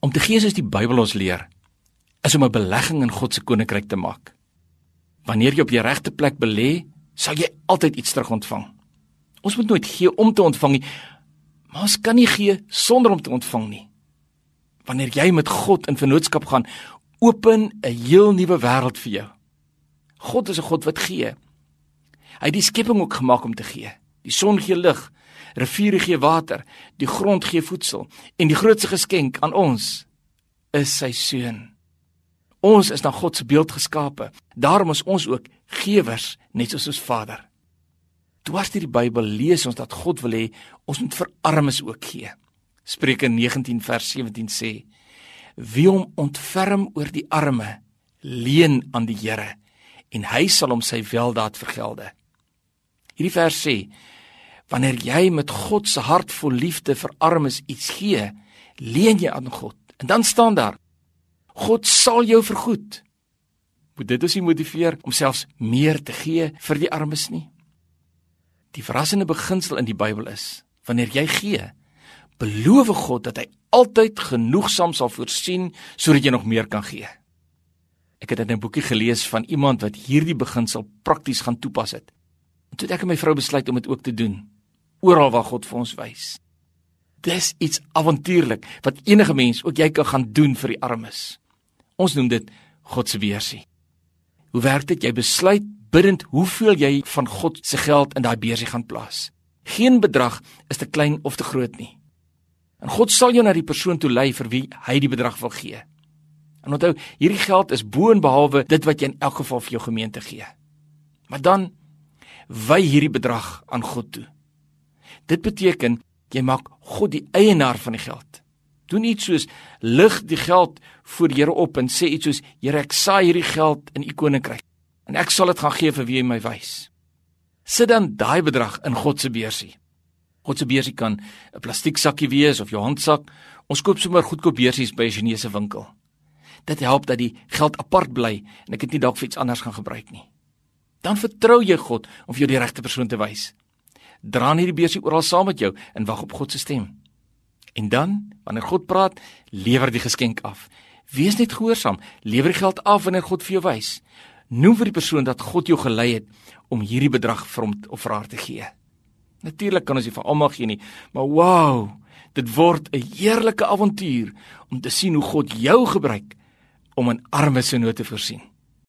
Om te gee soos die Bybel ons leer, is om 'n belegging in God se koninkryk te maak. Wanneer jy op die regte plek belê, sal jy altyd iets terug ontvang. Ons moet nooit gee om te ontvang nie, maar ons kan nie gee sonder om te ontvang nie. Wanneer jy met God in vennootskap gaan, open 'n heel nuwe wêreld vir jou. God is 'n God wat gee. Hy het die skepping ook gemaak om te gee. Die son gee lig, riviere gee water, die grond gee voedsel en die grootste geskenk aan ons is sy seun. Ons is na God se beeld geskape. Daarom is ons ook gewers net soos ons Vader. Dwars deur die Bybel lees ons dat God wil hê ons moet vir armes ook gee. Spreuke 19 vers 17 sê: Wie hom ontferm oor die arme, leen aan die Here en hy sal hom sy weldaad vergelde. Hierdie vers sê: Wanneer jy met God se hart vol liefde vir armes iets gee, leen jy aan God. En dan staan daar: God sal jou vergoed. Moet dit ons motiveer om selfs meer te gee vir die armes nie? Die verrassende beginsel in die Bybel is: wanneer jy gee, beloof God dat hy altyd genoegsaam sal voorsien sodat jy nog meer kan gee. Ek het 'n boekie gelees van iemand wat hierdie beginsel prakties gaan toepas het. Toe het ek en my vrou besluit om dit ook te doen oral waar God vir ons wys. Dis iets avontuurlik wat enige mens ook jy kan gaan doen vir die armes. Ons noem dit God se beursie. Hoe werk dit? Jy besluit bidend hoeveel jy van God se geld in daai beursie gaan plaas. Geen bedrag is te klein of te groot nie. En God sal jou na die persoon toe lei vir wie hy die bedrag wil gee. En onthou, hierdie geld is bo en behalwe dit wat jy in elk geval vir jou gemeente gee. Maar dan wy hierdie bedrag aan God toe. Dit beteken jy maak God die eienaar van die geld. Doen iets soos lig die geld voor Here op en sê iets soos Here ek saai hierdie geld in u koninkryk en ek sal dit gaan gee vir wie my wys. Sit dan daai bedrag in God se beursie. God se beursie kan 'n plastiek sakkie wees of jou handsak. Ons koop sommer goedkoop beursies by 'n Chinese winkel. Dit help dat die geld apart bly en ek dit nie dalk vir iets anders gaan gebruik nie. Dan vertrou jy God om vir jou die regte persoon te wys. Dra nie die beursie oral saam met jou en wag op God se stem. En dan, wanneer God praat, lewer die geskenk af. Wees net gehoorsaam, lewer die geld af wanneer God vir jou wys. Noem vir die persoon dat God jou gelei het om hierdie bedrag vir hom of vir haar te gee. Natuurlik kan ons nie vir almal gee nie, maar wow, dit word 'n heerlike avontuur om te sien hoe God jou gebruik om 'n arme se nood te voorsien.